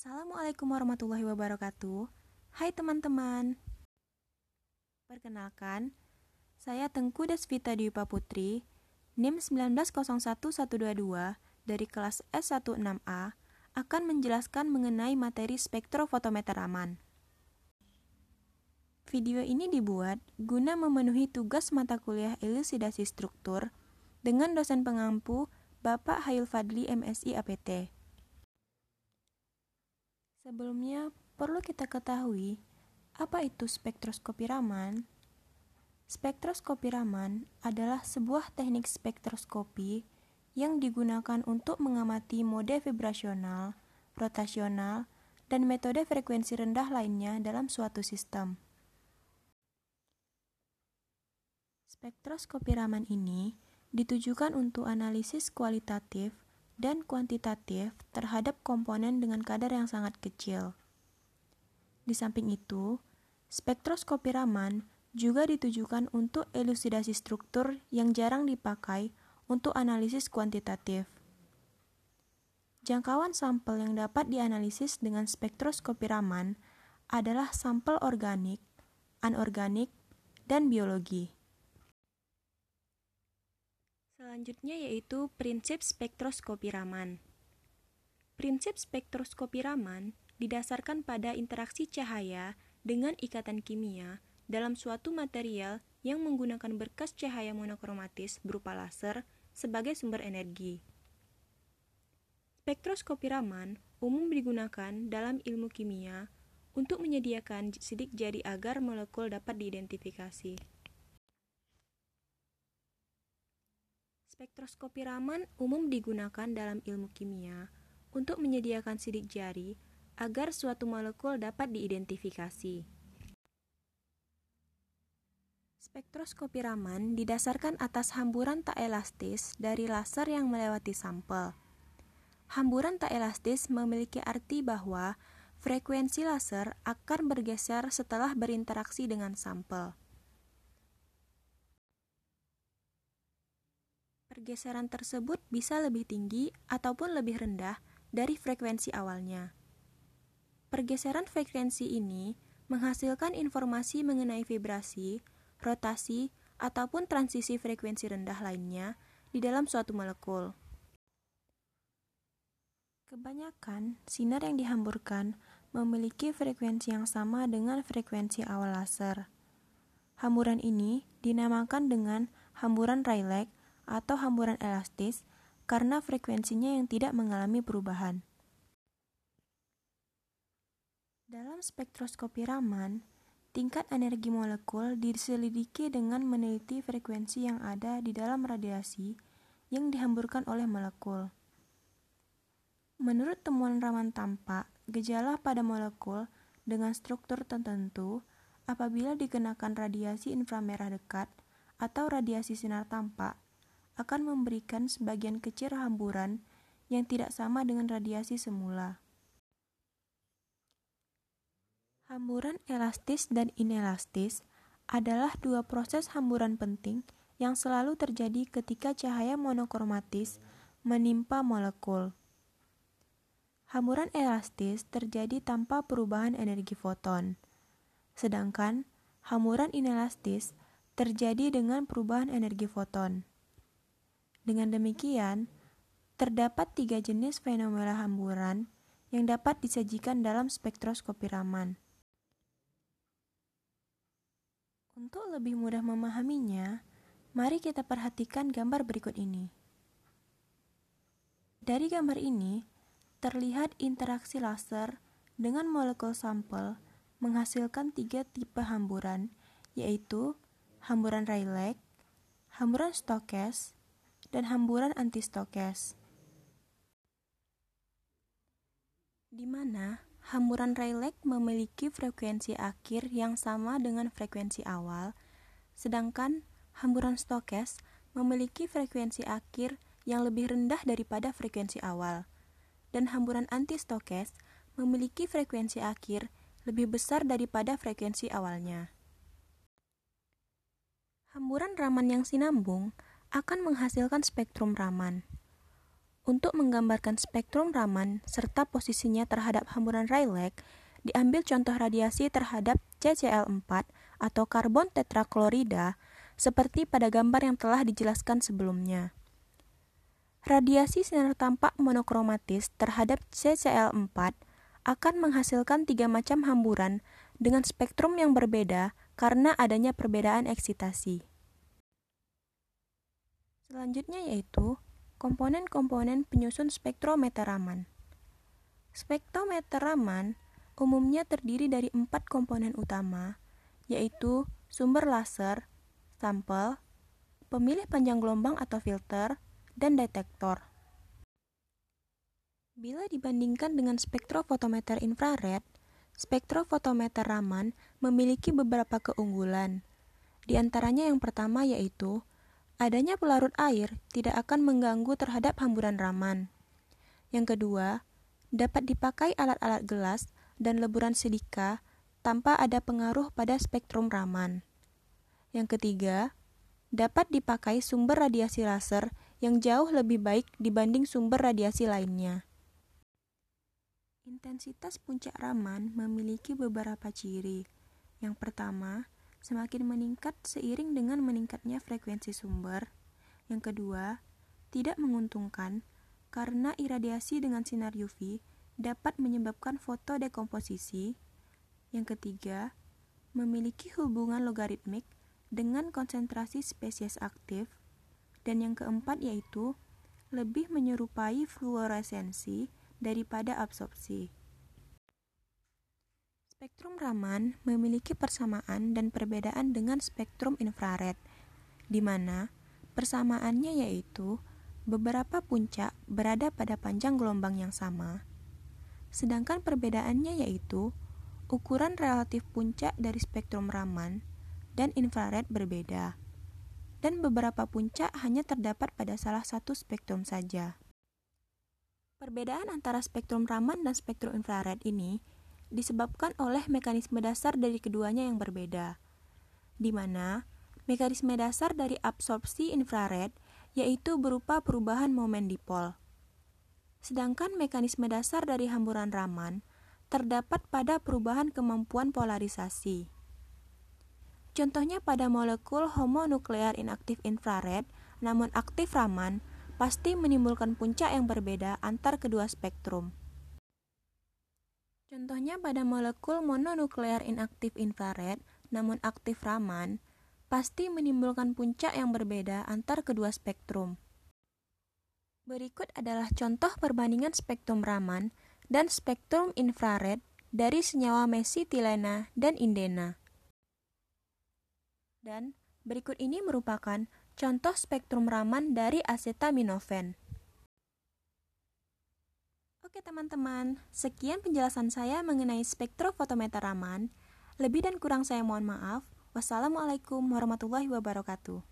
Assalamualaikum warahmatullahi wabarakatuh. Hai teman-teman. Perkenalkan, saya Tengku Desvita Dwipa Putri, NIM 1901122 dari kelas S16A akan menjelaskan mengenai materi spektrofotometer Raman. Video ini dibuat guna memenuhi tugas mata kuliah elusidasi struktur dengan dosen pengampu Bapak Hayul Fadli MSI APT. Sebelumnya, perlu kita ketahui apa itu spektroskopi Raman. Spektroskopi Raman adalah sebuah teknik spektroskopi yang digunakan untuk mengamati mode vibrasional, rotasional, dan metode frekuensi rendah lainnya dalam suatu sistem. Spektroskopi Raman ini ditujukan untuk analisis kualitatif dan kuantitatif terhadap komponen dengan kadar yang sangat kecil. Di samping itu, spektroskopi Raman juga ditujukan untuk elusidasi struktur yang jarang dipakai untuk analisis kuantitatif. Jangkauan sampel yang dapat dianalisis dengan spektroskopi Raman adalah sampel organik, anorganik, dan biologi. Selanjutnya yaitu prinsip spektroskopi Raman. Prinsip spektroskopi Raman didasarkan pada interaksi cahaya dengan ikatan kimia dalam suatu material yang menggunakan berkas cahaya monokromatis berupa laser sebagai sumber energi. Spektroskopi Raman umum digunakan dalam ilmu kimia untuk menyediakan sidik jari agar molekul dapat diidentifikasi. Spektroskopi Raman umum digunakan dalam ilmu kimia untuk menyediakan sidik jari agar suatu molekul dapat diidentifikasi. Spektroskopi Raman didasarkan atas hamburan tak elastis dari laser yang melewati sampel. Hamburan tak elastis memiliki arti bahwa frekuensi laser akan bergeser setelah berinteraksi dengan sampel. Pergeseran tersebut bisa lebih tinggi ataupun lebih rendah dari frekuensi awalnya. Pergeseran frekuensi ini menghasilkan informasi mengenai vibrasi, rotasi, ataupun transisi frekuensi rendah lainnya di dalam suatu molekul. Kebanyakan sinar yang dihamburkan memiliki frekuensi yang sama dengan frekuensi awal laser. Hamburan ini dinamakan dengan hamburan Rayleigh atau hamburan elastis karena frekuensinya yang tidak mengalami perubahan. Dalam spektroskopi Raman, tingkat energi molekul diselidiki dengan meneliti frekuensi yang ada di dalam radiasi yang dihamburkan oleh molekul. Menurut temuan Raman tampak, gejala pada molekul dengan struktur tertentu apabila dikenakan radiasi inframerah dekat atau radiasi sinar tampak akan memberikan sebagian kecil hamburan yang tidak sama dengan radiasi semula. Hamburan elastis dan inelastis adalah dua proses hamburan penting yang selalu terjadi ketika cahaya monokromatis menimpa molekul. Hamburan elastis terjadi tanpa perubahan energi foton, sedangkan hamburan inelastis terjadi dengan perubahan energi foton. Dengan demikian, terdapat tiga jenis fenomena hamburan yang dapat disajikan dalam spektroskopi Raman. Untuk lebih mudah memahaminya, mari kita perhatikan gambar berikut ini. Dari gambar ini, terlihat interaksi laser dengan molekul sampel menghasilkan tiga tipe hamburan, yaitu hamburan Rayleigh, hamburan Stokes, dan hamburan antistokes. Di mana hamburan Rayleigh memiliki frekuensi akhir yang sama dengan frekuensi awal, sedangkan hamburan Stokes memiliki frekuensi akhir yang lebih rendah daripada frekuensi awal, dan hamburan antistokes memiliki frekuensi akhir lebih besar daripada frekuensi awalnya. Hamburan Raman yang sinambung akan menghasilkan spektrum Raman. Untuk menggambarkan spektrum Raman serta posisinya terhadap hamburan Rayleigh, diambil contoh radiasi terhadap CCl4 atau karbon tetraklorida seperti pada gambar yang telah dijelaskan sebelumnya. Radiasi sinar tampak monokromatis terhadap CCl4 akan menghasilkan tiga macam hamburan dengan spektrum yang berbeda karena adanya perbedaan eksitasi. Selanjutnya yaitu komponen-komponen penyusun spektrometer Raman. Spektrometer Raman umumnya terdiri dari empat komponen utama, yaitu sumber laser, sampel, pemilih panjang gelombang atau filter, dan detektor. Bila dibandingkan dengan spektrofotometer infrared, spektrofotometer Raman memiliki beberapa keunggulan. Di antaranya yang pertama yaitu adanya pelarut air tidak akan mengganggu terhadap hamburan Raman. Yang kedua, dapat dipakai alat-alat gelas dan leburan silika tanpa ada pengaruh pada spektrum Raman. Yang ketiga, dapat dipakai sumber radiasi laser yang jauh lebih baik dibanding sumber radiasi lainnya. Intensitas puncak Raman memiliki beberapa ciri. Yang pertama, semakin meningkat seiring dengan meningkatnya frekuensi sumber. Yang kedua, tidak menguntungkan karena iradiasi dengan sinar UV dapat menyebabkan fotodekomposisi. Yang ketiga, memiliki hubungan logaritmik dengan konsentrasi spesies aktif. Dan yang keempat yaitu lebih menyerupai fluoresensi daripada absorpsi. Spektrum Raman memiliki persamaan dan perbedaan dengan spektrum infrared, di mana persamaannya yaitu beberapa puncak berada pada panjang gelombang yang sama, sedangkan perbedaannya yaitu ukuran relatif puncak dari spektrum Raman dan infrared berbeda, dan beberapa puncak hanya terdapat pada salah satu spektrum saja. Perbedaan antara spektrum Raman dan spektrum infrared ini disebabkan oleh mekanisme dasar dari keduanya yang berbeda, di mana mekanisme dasar dari absorpsi infrared yaitu berupa perubahan momen dipol. Sedangkan mekanisme dasar dari hamburan Raman terdapat pada perubahan kemampuan polarisasi. Contohnya pada molekul homonuklear inaktif infrared, namun aktif Raman pasti menimbulkan puncak yang berbeda antar kedua spektrum. Contohnya pada molekul mononuklear inaktif infrared, namun aktif Raman, pasti menimbulkan puncak yang berbeda antar kedua spektrum. Berikut adalah contoh perbandingan spektrum Raman dan spektrum infrared dari senyawa mesitilena dan indena. Dan berikut ini merupakan Contoh spektrum Raman dari acetaminophen. Oke teman-teman, sekian penjelasan saya mengenai spektrofotometer Raman. Lebih dan kurang saya mohon maaf. Wassalamualaikum warahmatullahi wabarakatuh.